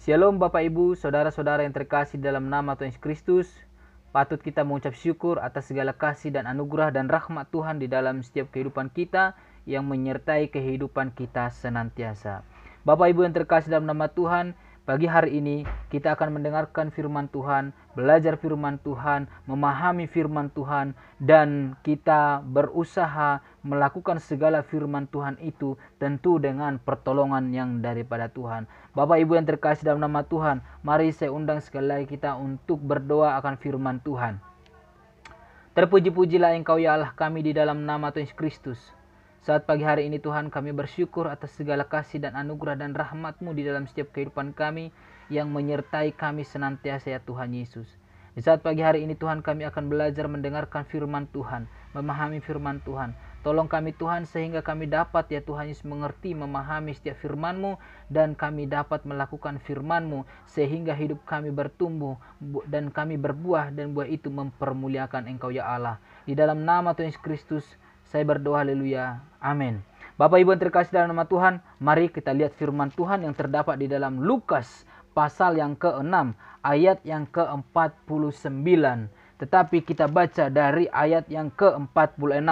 Shalom Bapak Ibu, saudara-saudara yang terkasih dalam nama Tuhan Yesus Kristus. Patut kita mengucap syukur atas segala kasih dan anugerah dan rahmat Tuhan di dalam setiap kehidupan kita yang menyertai kehidupan kita senantiasa. Bapak Ibu yang terkasih dalam nama Tuhan, Pagi hari ini kita akan mendengarkan firman Tuhan, belajar firman Tuhan, memahami firman Tuhan, dan kita berusaha melakukan segala firman Tuhan itu tentu dengan pertolongan yang daripada Tuhan. Bapak Ibu yang terkasih dalam nama Tuhan, mari saya undang sekali lagi kita untuk berdoa akan firman Tuhan. Terpuji-pujilah engkau ya Allah kami di dalam nama Tuhan Yesus Kristus. Saat pagi hari ini Tuhan kami bersyukur atas segala kasih dan anugerah dan rahmat-Mu di dalam setiap kehidupan kami yang menyertai kami senantiasa ya Tuhan Yesus. Di saat pagi hari ini Tuhan kami akan belajar mendengarkan firman Tuhan, memahami firman Tuhan. Tolong kami Tuhan sehingga kami dapat ya Tuhan Yesus mengerti, memahami setiap firman-Mu dan kami dapat melakukan firman-Mu sehingga hidup kami bertumbuh dan kami berbuah dan buah itu mempermuliakan Engkau ya Allah. Di dalam nama Tuhan Yesus Kristus saya berdoa haleluya. Amin. Bapak Ibu yang terkasih dalam nama Tuhan, mari kita lihat firman Tuhan yang terdapat di dalam Lukas pasal yang ke-6 ayat yang ke-49. Tetapi kita baca dari ayat yang ke-46.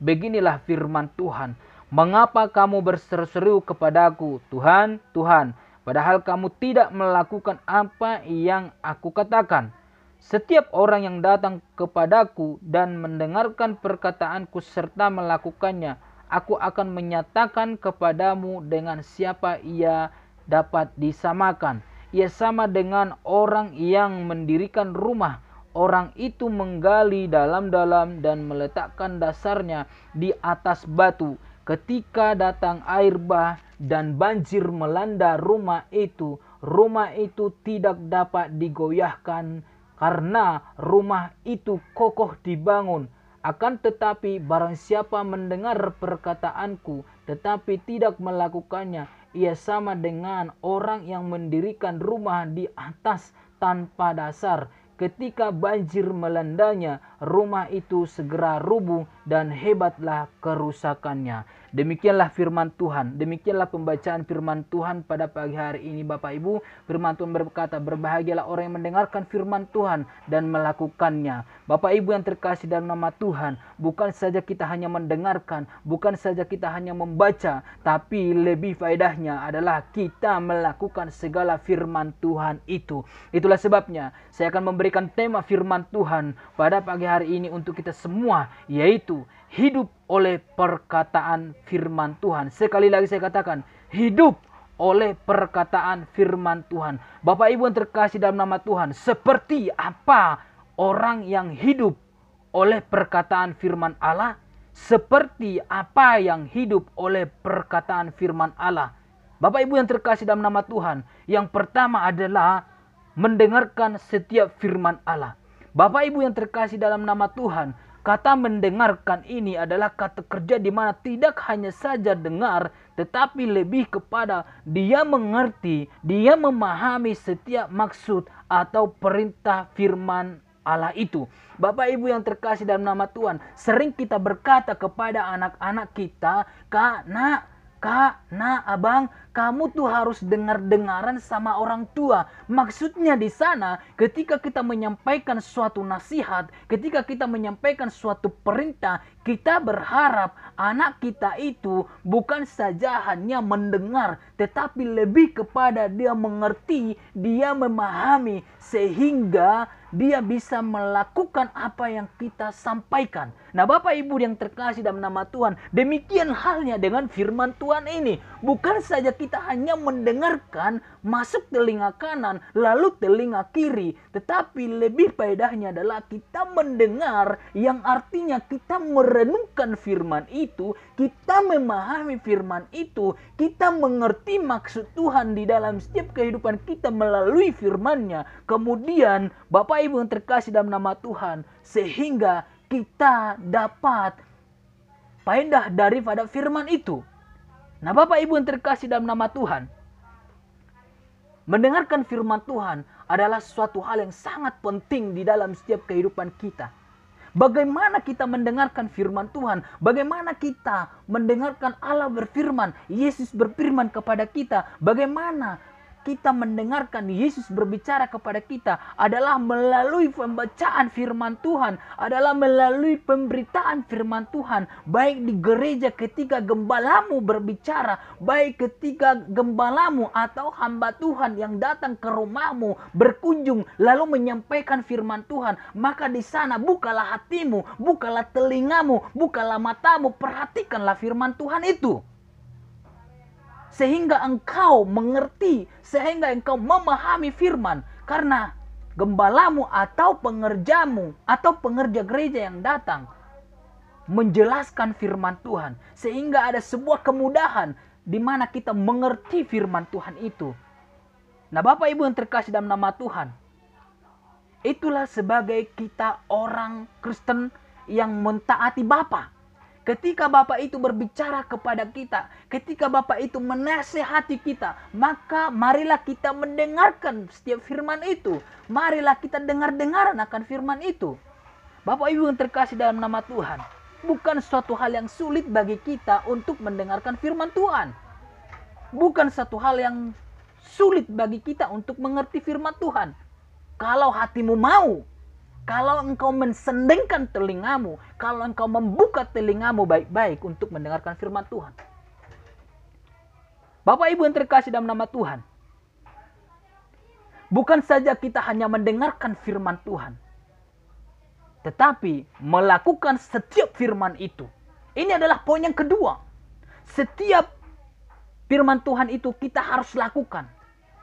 Beginilah firman Tuhan. Mengapa kamu berseru-seru kepadaku, Tuhan, Tuhan, padahal kamu tidak melakukan apa yang aku katakan? Setiap orang yang datang kepadaku dan mendengarkan perkataanku serta melakukannya, aku akan menyatakan kepadamu dengan siapa ia dapat disamakan. Ia sama dengan orang yang mendirikan rumah. Orang itu menggali dalam-dalam dan meletakkan dasarnya di atas batu. Ketika datang air bah dan banjir melanda rumah itu, rumah itu tidak dapat digoyahkan karena rumah itu kokoh dibangun. Akan tetapi barang siapa mendengar perkataanku tetapi tidak melakukannya, ia sama dengan orang yang mendirikan rumah di atas tanpa dasar. Ketika banjir melandanya, rumah itu segera rubuh dan hebatlah kerusakannya. Demikianlah firman Tuhan. Demikianlah pembacaan firman Tuhan pada pagi hari ini Bapak Ibu. Firman Tuhan berkata, berbahagialah orang yang mendengarkan firman Tuhan dan melakukannya. Bapak Ibu yang terkasih dalam nama Tuhan, bukan saja kita hanya mendengarkan, bukan saja kita hanya membaca, tapi lebih faedahnya adalah kita melakukan segala firman Tuhan itu. Itulah sebabnya saya akan memberikan tema firman Tuhan pada pagi hari ini untuk kita semua, yaitu hidup oleh perkataan firman Tuhan. Sekali lagi saya katakan, hidup oleh perkataan firman Tuhan. Bapak Ibu yang terkasih dalam nama Tuhan, seperti apa orang yang hidup oleh perkataan firman Allah? Seperti apa yang hidup oleh perkataan firman Allah? Bapak Ibu yang terkasih dalam nama Tuhan, yang pertama adalah mendengarkan setiap firman Allah. Bapak Ibu yang terkasih dalam nama Tuhan, Kata mendengarkan ini adalah kata kerja di mana tidak hanya saja dengar, tetapi lebih kepada dia mengerti, dia memahami setiap maksud atau perintah firman Allah itu. Bapak Ibu yang terkasih dalam nama Tuhan, sering kita berkata kepada anak-anak kita, "Kak, Nak, Kak, Nak, Abang, kamu tuh harus dengar-dengaran sama orang tua. Maksudnya di sana ketika kita menyampaikan suatu nasihat, ketika kita menyampaikan suatu perintah, kita berharap anak kita itu bukan saja hanya mendengar, tetapi lebih kepada dia mengerti, dia memahami sehingga dia bisa melakukan apa yang kita sampaikan. Nah, Bapak Ibu yang terkasih dalam nama Tuhan, demikian halnya dengan firman Tuhan ini. Bukan saja kita hanya mendengarkan masuk telinga kanan lalu telinga kiri. Tetapi lebih faedahnya adalah kita mendengar yang artinya kita merenungkan firman itu. Kita memahami firman itu. Kita mengerti maksud Tuhan di dalam setiap kehidupan kita melalui firmannya. Kemudian Bapak Ibu yang terkasih dalam nama Tuhan. Sehingga kita dapat faedah daripada firman itu. Nah Bapak Ibu yang terkasih dalam nama Tuhan. Mendengarkan firman Tuhan adalah suatu hal yang sangat penting di dalam setiap kehidupan kita. Bagaimana kita mendengarkan firman Tuhan? Bagaimana kita mendengarkan Allah berfirman? Yesus berfirman kepada kita. Bagaimana kita mendengarkan Yesus berbicara kepada kita adalah melalui pembacaan firman Tuhan, adalah melalui pemberitaan firman Tuhan, baik di gereja ketika gembalamu berbicara, baik ketika gembalamu atau hamba Tuhan yang datang ke rumahmu berkunjung lalu menyampaikan firman Tuhan, maka di sana bukalah hatimu, bukalah telingamu, bukalah matamu, perhatikanlah firman Tuhan itu sehingga engkau mengerti, sehingga engkau memahami firman. Karena gembalamu atau pengerjamu atau pengerja gereja yang datang menjelaskan firman Tuhan sehingga ada sebuah kemudahan di mana kita mengerti firman Tuhan itu. Nah, Bapak Ibu yang terkasih dalam nama Tuhan, itulah sebagai kita orang Kristen yang mentaati Bapak. Ketika Bapak itu berbicara kepada kita, ketika Bapak itu menasehati kita, maka marilah kita mendengarkan setiap firman itu. Marilah kita dengar-dengaran akan firman itu. Bapak Ibu yang terkasih dalam nama Tuhan, bukan suatu hal yang sulit bagi kita untuk mendengarkan firman Tuhan. Bukan satu hal yang sulit bagi kita untuk mengerti firman Tuhan. Kalau hatimu mau, kalau engkau mensendengkan telingamu, kalau engkau membuka telingamu baik-baik untuk mendengarkan firman Tuhan. Bapak Ibu yang terkasih dalam nama Tuhan. Bukan saja kita hanya mendengarkan firman Tuhan. Tetapi melakukan setiap firman itu. Ini adalah poin yang kedua. Setiap firman Tuhan itu kita harus lakukan.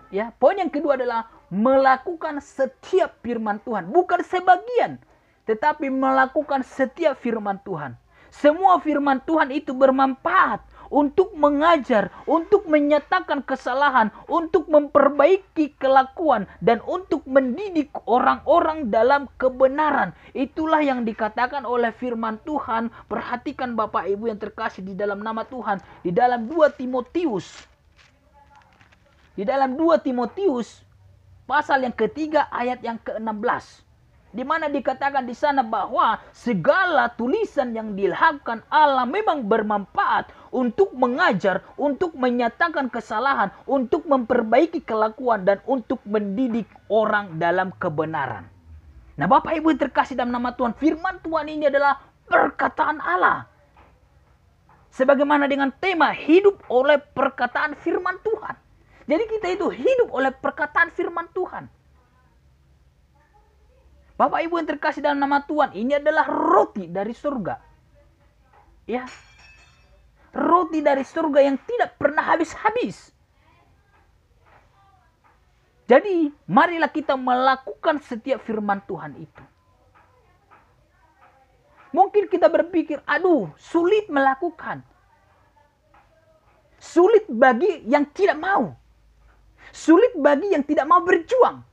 Ya, poin yang kedua adalah melakukan setiap firman Tuhan, bukan sebagian, tetapi melakukan setiap firman Tuhan. Semua firman Tuhan itu bermanfaat untuk mengajar, untuk menyatakan kesalahan, untuk memperbaiki kelakuan, dan untuk mendidik orang-orang dalam kebenaran. Itulah yang dikatakan oleh firman Tuhan. Perhatikan Bapak Ibu yang terkasih di dalam nama Tuhan. Di dalam 2 Timotius. Di dalam 2 Timotius pasal yang ketiga ayat yang ke-16 di mana dikatakan di sana bahwa segala tulisan yang diilhamkan Allah memang bermanfaat untuk mengajar, untuk menyatakan kesalahan, untuk memperbaiki kelakuan dan untuk mendidik orang dalam kebenaran. Nah, Bapak Ibu terkasih dalam nama Tuhan, firman Tuhan ini adalah perkataan Allah. Sebagaimana dengan tema hidup oleh perkataan firman Tuhan. Jadi kita itu hidup oleh perkataan firman Tuhan. Bapak Ibu yang terkasih dalam nama Tuhan, ini adalah roti dari surga. Ya. Roti dari surga yang tidak pernah habis-habis. Jadi, marilah kita melakukan setiap firman Tuhan itu. Mungkin kita berpikir, aduh, sulit melakukan. Sulit bagi yang tidak mau. Sulit bagi yang tidak mau berjuang.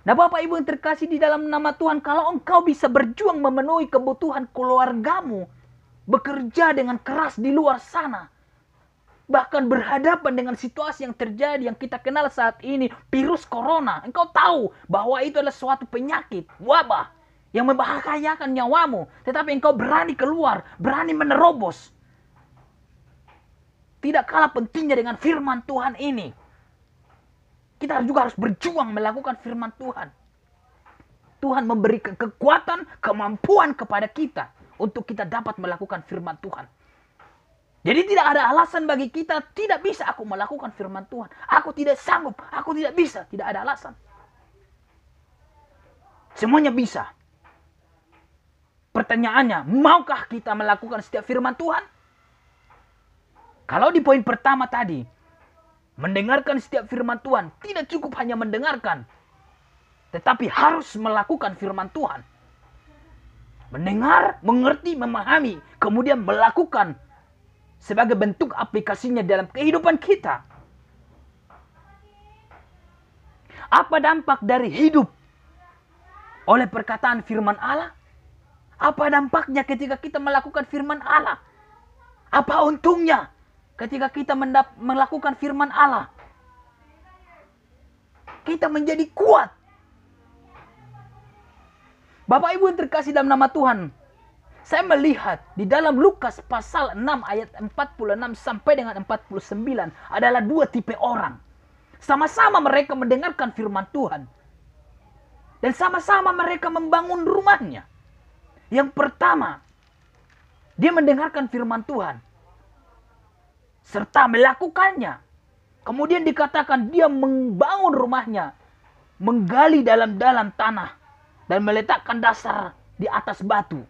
Nah Bapak Ibu yang terkasih di dalam nama Tuhan, kalau engkau bisa berjuang memenuhi kebutuhan keluargamu, bekerja dengan keras di luar sana, bahkan berhadapan dengan situasi yang terjadi yang kita kenal saat ini, virus corona, engkau tahu bahwa itu adalah suatu penyakit, wabah, yang membahayakan nyawamu, tetapi engkau berani keluar, berani menerobos. Tidak kalah pentingnya dengan firman Tuhan ini. Kita juga harus berjuang melakukan firman Tuhan. Tuhan memberikan kekuatan, kemampuan kepada kita untuk kita dapat melakukan firman Tuhan. Jadi tidak ada alasan bagi kita tidak bisa aku melakukan firman Tuhan. Aku tidak sanggup, aku tidak bisa, tidak ada alasan. Semuanya bisa. Pertanyaannya, maukah kita melakukan setiap firman Tuhan? Kalau di poin pertama tadi, Mendengarkan setiap firman Tuhan tidak cukup hanya mendengarkan, tetapi harus melakukan firman Tuhan. Mendengar, mengerti, memahami, kemudian melakukan sebagai bentuk aplikasinya dalam kehidupan kita. Apa dampak dari hidup oleh perkataan firman Allah? Apa dampaknya ketika kita melakukan firman Allah? Apa untungnya ketika kita mendap melakukan firman Allah. Kita menjadi kuat. Bapak Ibu yang terkasih dalam nama Tuhan, saya melihat di dalam Lukas pasal 6 ayat 46 sampai dengan 49 adalah dua tipe orang. Sama-sama mereka mendengarkan firman Tuhan. Dan sama-sama mereka membangun rumahnya. Yang pertama, dia mendengarkan firman Tuhan. Serta melakukannya. Kemudian dikatakan dia membangun rumahnya. Menggali dalam-dalam tanah. Dan meletakkan dasar di atas batu.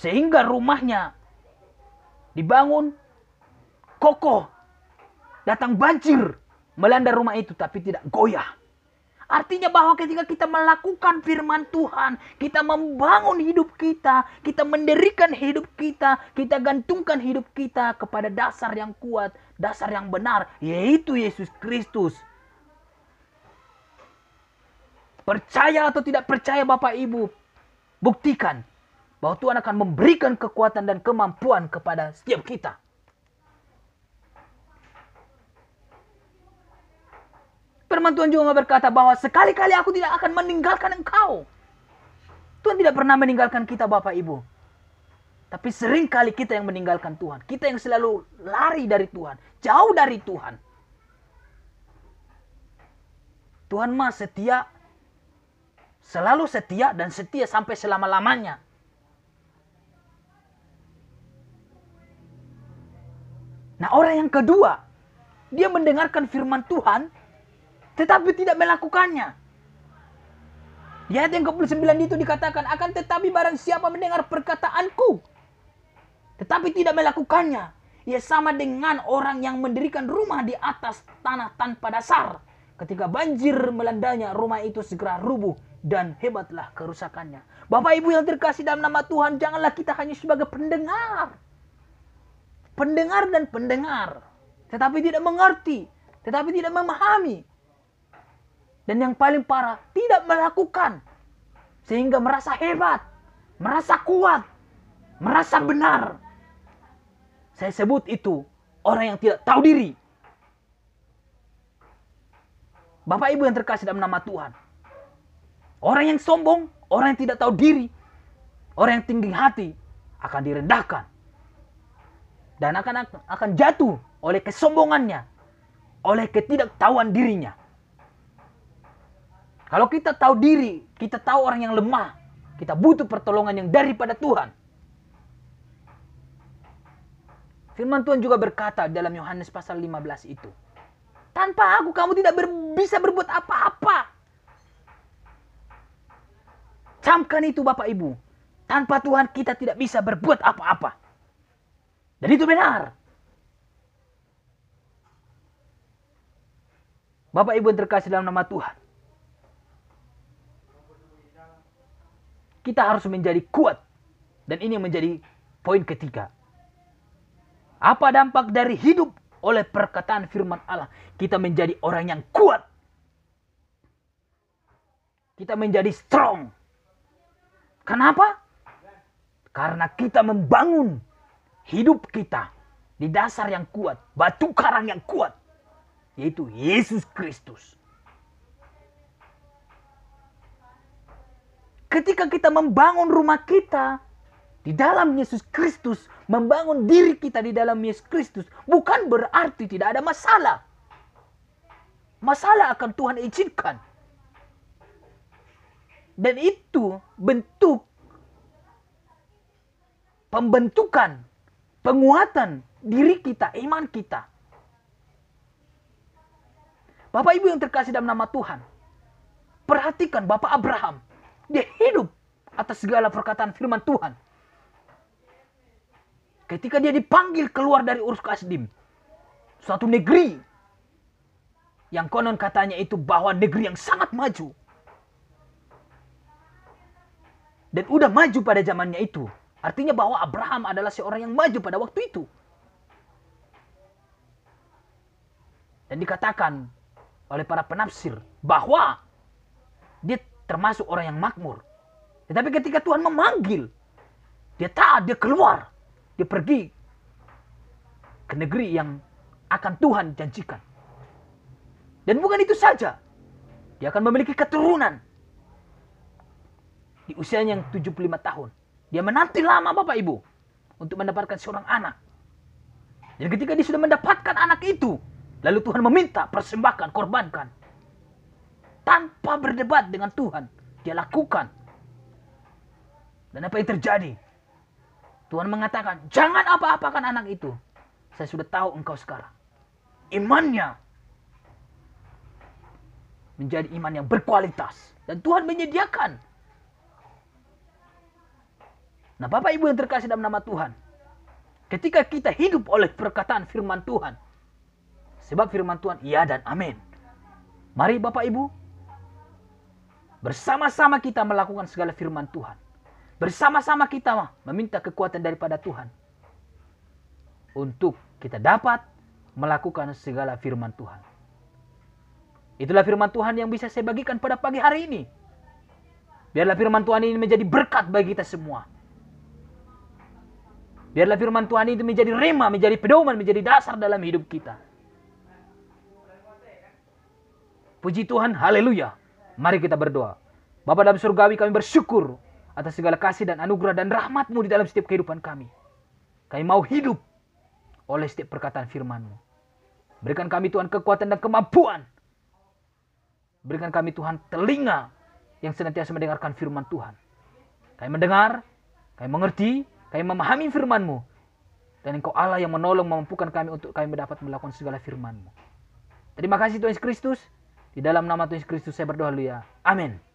Sehingga rumahnya dibangun kokoh. Datang banjir melanda rumah itu tapi tidak goyah. Artinya bahwa ketika kita melakukan firman Tuhan, kita membangun hidup kita, kita mendirikan hidup kita, kita gantungkan hidup kita kepada dasar yang kuat, dasar yang benar, yaitu Yesus Kristus. Percaya atau tidak percaya Bapak Ibu, buktikan bahwa Tuhan akan memberikan kekuatan dan kemampuan kepada setiap kita. Firman Tuhan juga berkata bahwa sekali-kali aku tidak akan meninggalkan engkau. Tuhan tidak pernah meninggalkan kita Bapak Ibu. Tapi sering kali kita yang meninggalkan Tuhan. Kita yang selalu lari dari Tuhan. Jauh dari Tuhan. Tuhan mah setia. Selalu setia dan setia sampai selama-lamanya. Nah orang yang kedua. Dia mendengarkan firman Tuhan tetapi tidak melakukannya. Di ayat yang ke-29 itu dikatakan, akan tetapi barang siapa mendengar perkataanku, tetapi tidak melakukannya, ia sama dengan orang yang mendirikan rumah di atas tanah tanpa dasar. Ketika banjir melandanya, rumah itu segera rubuh dan hebatlah kerusakannya. Bapak Ibu yang terkasih dalam nama Tuhan, janganlah kita hanya sebagai pendengar. Pendengar dan pendengar. Tetapi tidak mengerti. Tetapi tidak memahami. Dan yang paling parah, tidak melakukan. Sehingga merasa hebat, merasa kuat, merasa benar. Saya sebut itu orang yang tidak tahu diri. Bapak Ibu yang terkasih dalam nama Tuhan. Orang yang sombong, orang yang tidak tahu diri, orang yang tinggi hati akan direndahkan. Dan akan akan jatuh oleh kesombongannya, oleh ketidaktahuan dirinya. Kalau kita tahu diri, kita tahu orang yang lemah, kita butuh pertolongan yang daripada Tuhan. Firman Tuhan juga berkata dalam Yohanes pasal 15 itu. Tanpa aku kamu tidak ber, bisa berbuat apa-apa. Camkan itu Bapak Ibu. Tanpa Tuhan kita tidak bisa berbuat apa-apa. Dan itu benar. Bapak Ibu yang terkasih dalam nama Tuhan. Kita harus menjadi kuat. Dan ini menjadi poin ketiga. Apa dampak dari hidup oleh perkataan firman Allah? Kita menjadi orang yang kuat. Kita menjadi strong. Kenapa? Karena kita membangun hidup kita di dasar yang kuat, batu karang yang kuat, yaitu Yesus Kristus. Ketika kita membangun rumah kita di dalam Yesus Kristus, membangun diri kita di dalam Yesus Kristus, bukan berarti tidak ada masalah. Masalah akan Tuhan izinkan. Dan itu bentuk pembentukan, penguatan diri kita, iman kita. Bapak Ibu yang terkasih dalam nama Tuhan, perhatikan Bapak Abraham dia hidup atas segala perkataan firman Tuhan. Ketika dia dipanggil keluar dari Urus Kasdim, suatu negeri yang konon katanya itu bahwa negeri yang sangat maju. Dan udah maju pada zamannya itu. Artinya bahwa Abraham adalah seorang yang maju pada waktu itu. Dan dikatakan oleh para penafsir bahwa dia termasuk orang yang makmur. Tetapi ketika Tuhan memanggil, dia taat, dia keluar, dia pergi ke negeri yang akan Tuhan janjikan. Dan bukan itu saja, dia akan memiliki keturunan di usianya yang 75 tahun. Dia menanti lama Bapak Ibu untuk mendapatkan seorang anak. Dan ketika dia sudah mendapatkan anak itu, Lalu Tuhan meminta persembahkan, korbankan. Tanpa berdebat dengan Tuhan. Dia lakukan. Dan apa yang terjadi? Tuhan mengatakan, jangan apa-apakan anak itu. Saya sudah tahu engkau sekarang. Imannya menjadi iman yang berkualitas. Dan Tuhan menyediakan. Nah Bapak Ibu yang terkasih dalam nama Tuhan. Ketika kita hidup oleh perkataan firman Tuhan. Sebab firman Tuhan iya dan amin. Mari Bapak Ibu. Bersama-sama kita melakukan segala firman Tuhan. Bersama-sama kita meminta kekuatan daripada Tuhan. Untuk kita dapat melakukan segala firman Tuhan. Itulah firman Tuhan yang bisa saya bagikan pada pagi hari ini. Biarlah firman Tuhan ini menjadi berkat bagi kita semua. Biarlah firman Tuhan itu menjadi rema, menjadi pedoman, menjadi dasar dalam hidup kita. Puji Tuhan, haleluya. Mari kita berdoa. Bapak dalam surgawi kami bersyukur atas segala kasih dan anugerah dan rahmatmu di dalam setiap kehidupan kami. Kami mau hidup oleh setiap perkataan firman-Mu. Berikan kami Tuhan kekuatan dan kemampuan. Berikan kami Tuhan telinga yang senantiasa mendengarkan firman Tuhan. Kami mendengar, kami mengerti, kami memahami firman-Mu. Dan Engkau Allah yang menolong memampukan kami untuk kami mendapat melakukan segala firman-Mu. Terima kasih Tuhan Yesus Kristus. Di dalam nama Tuhan Yesus Kristus saya berdoa ya. Amin.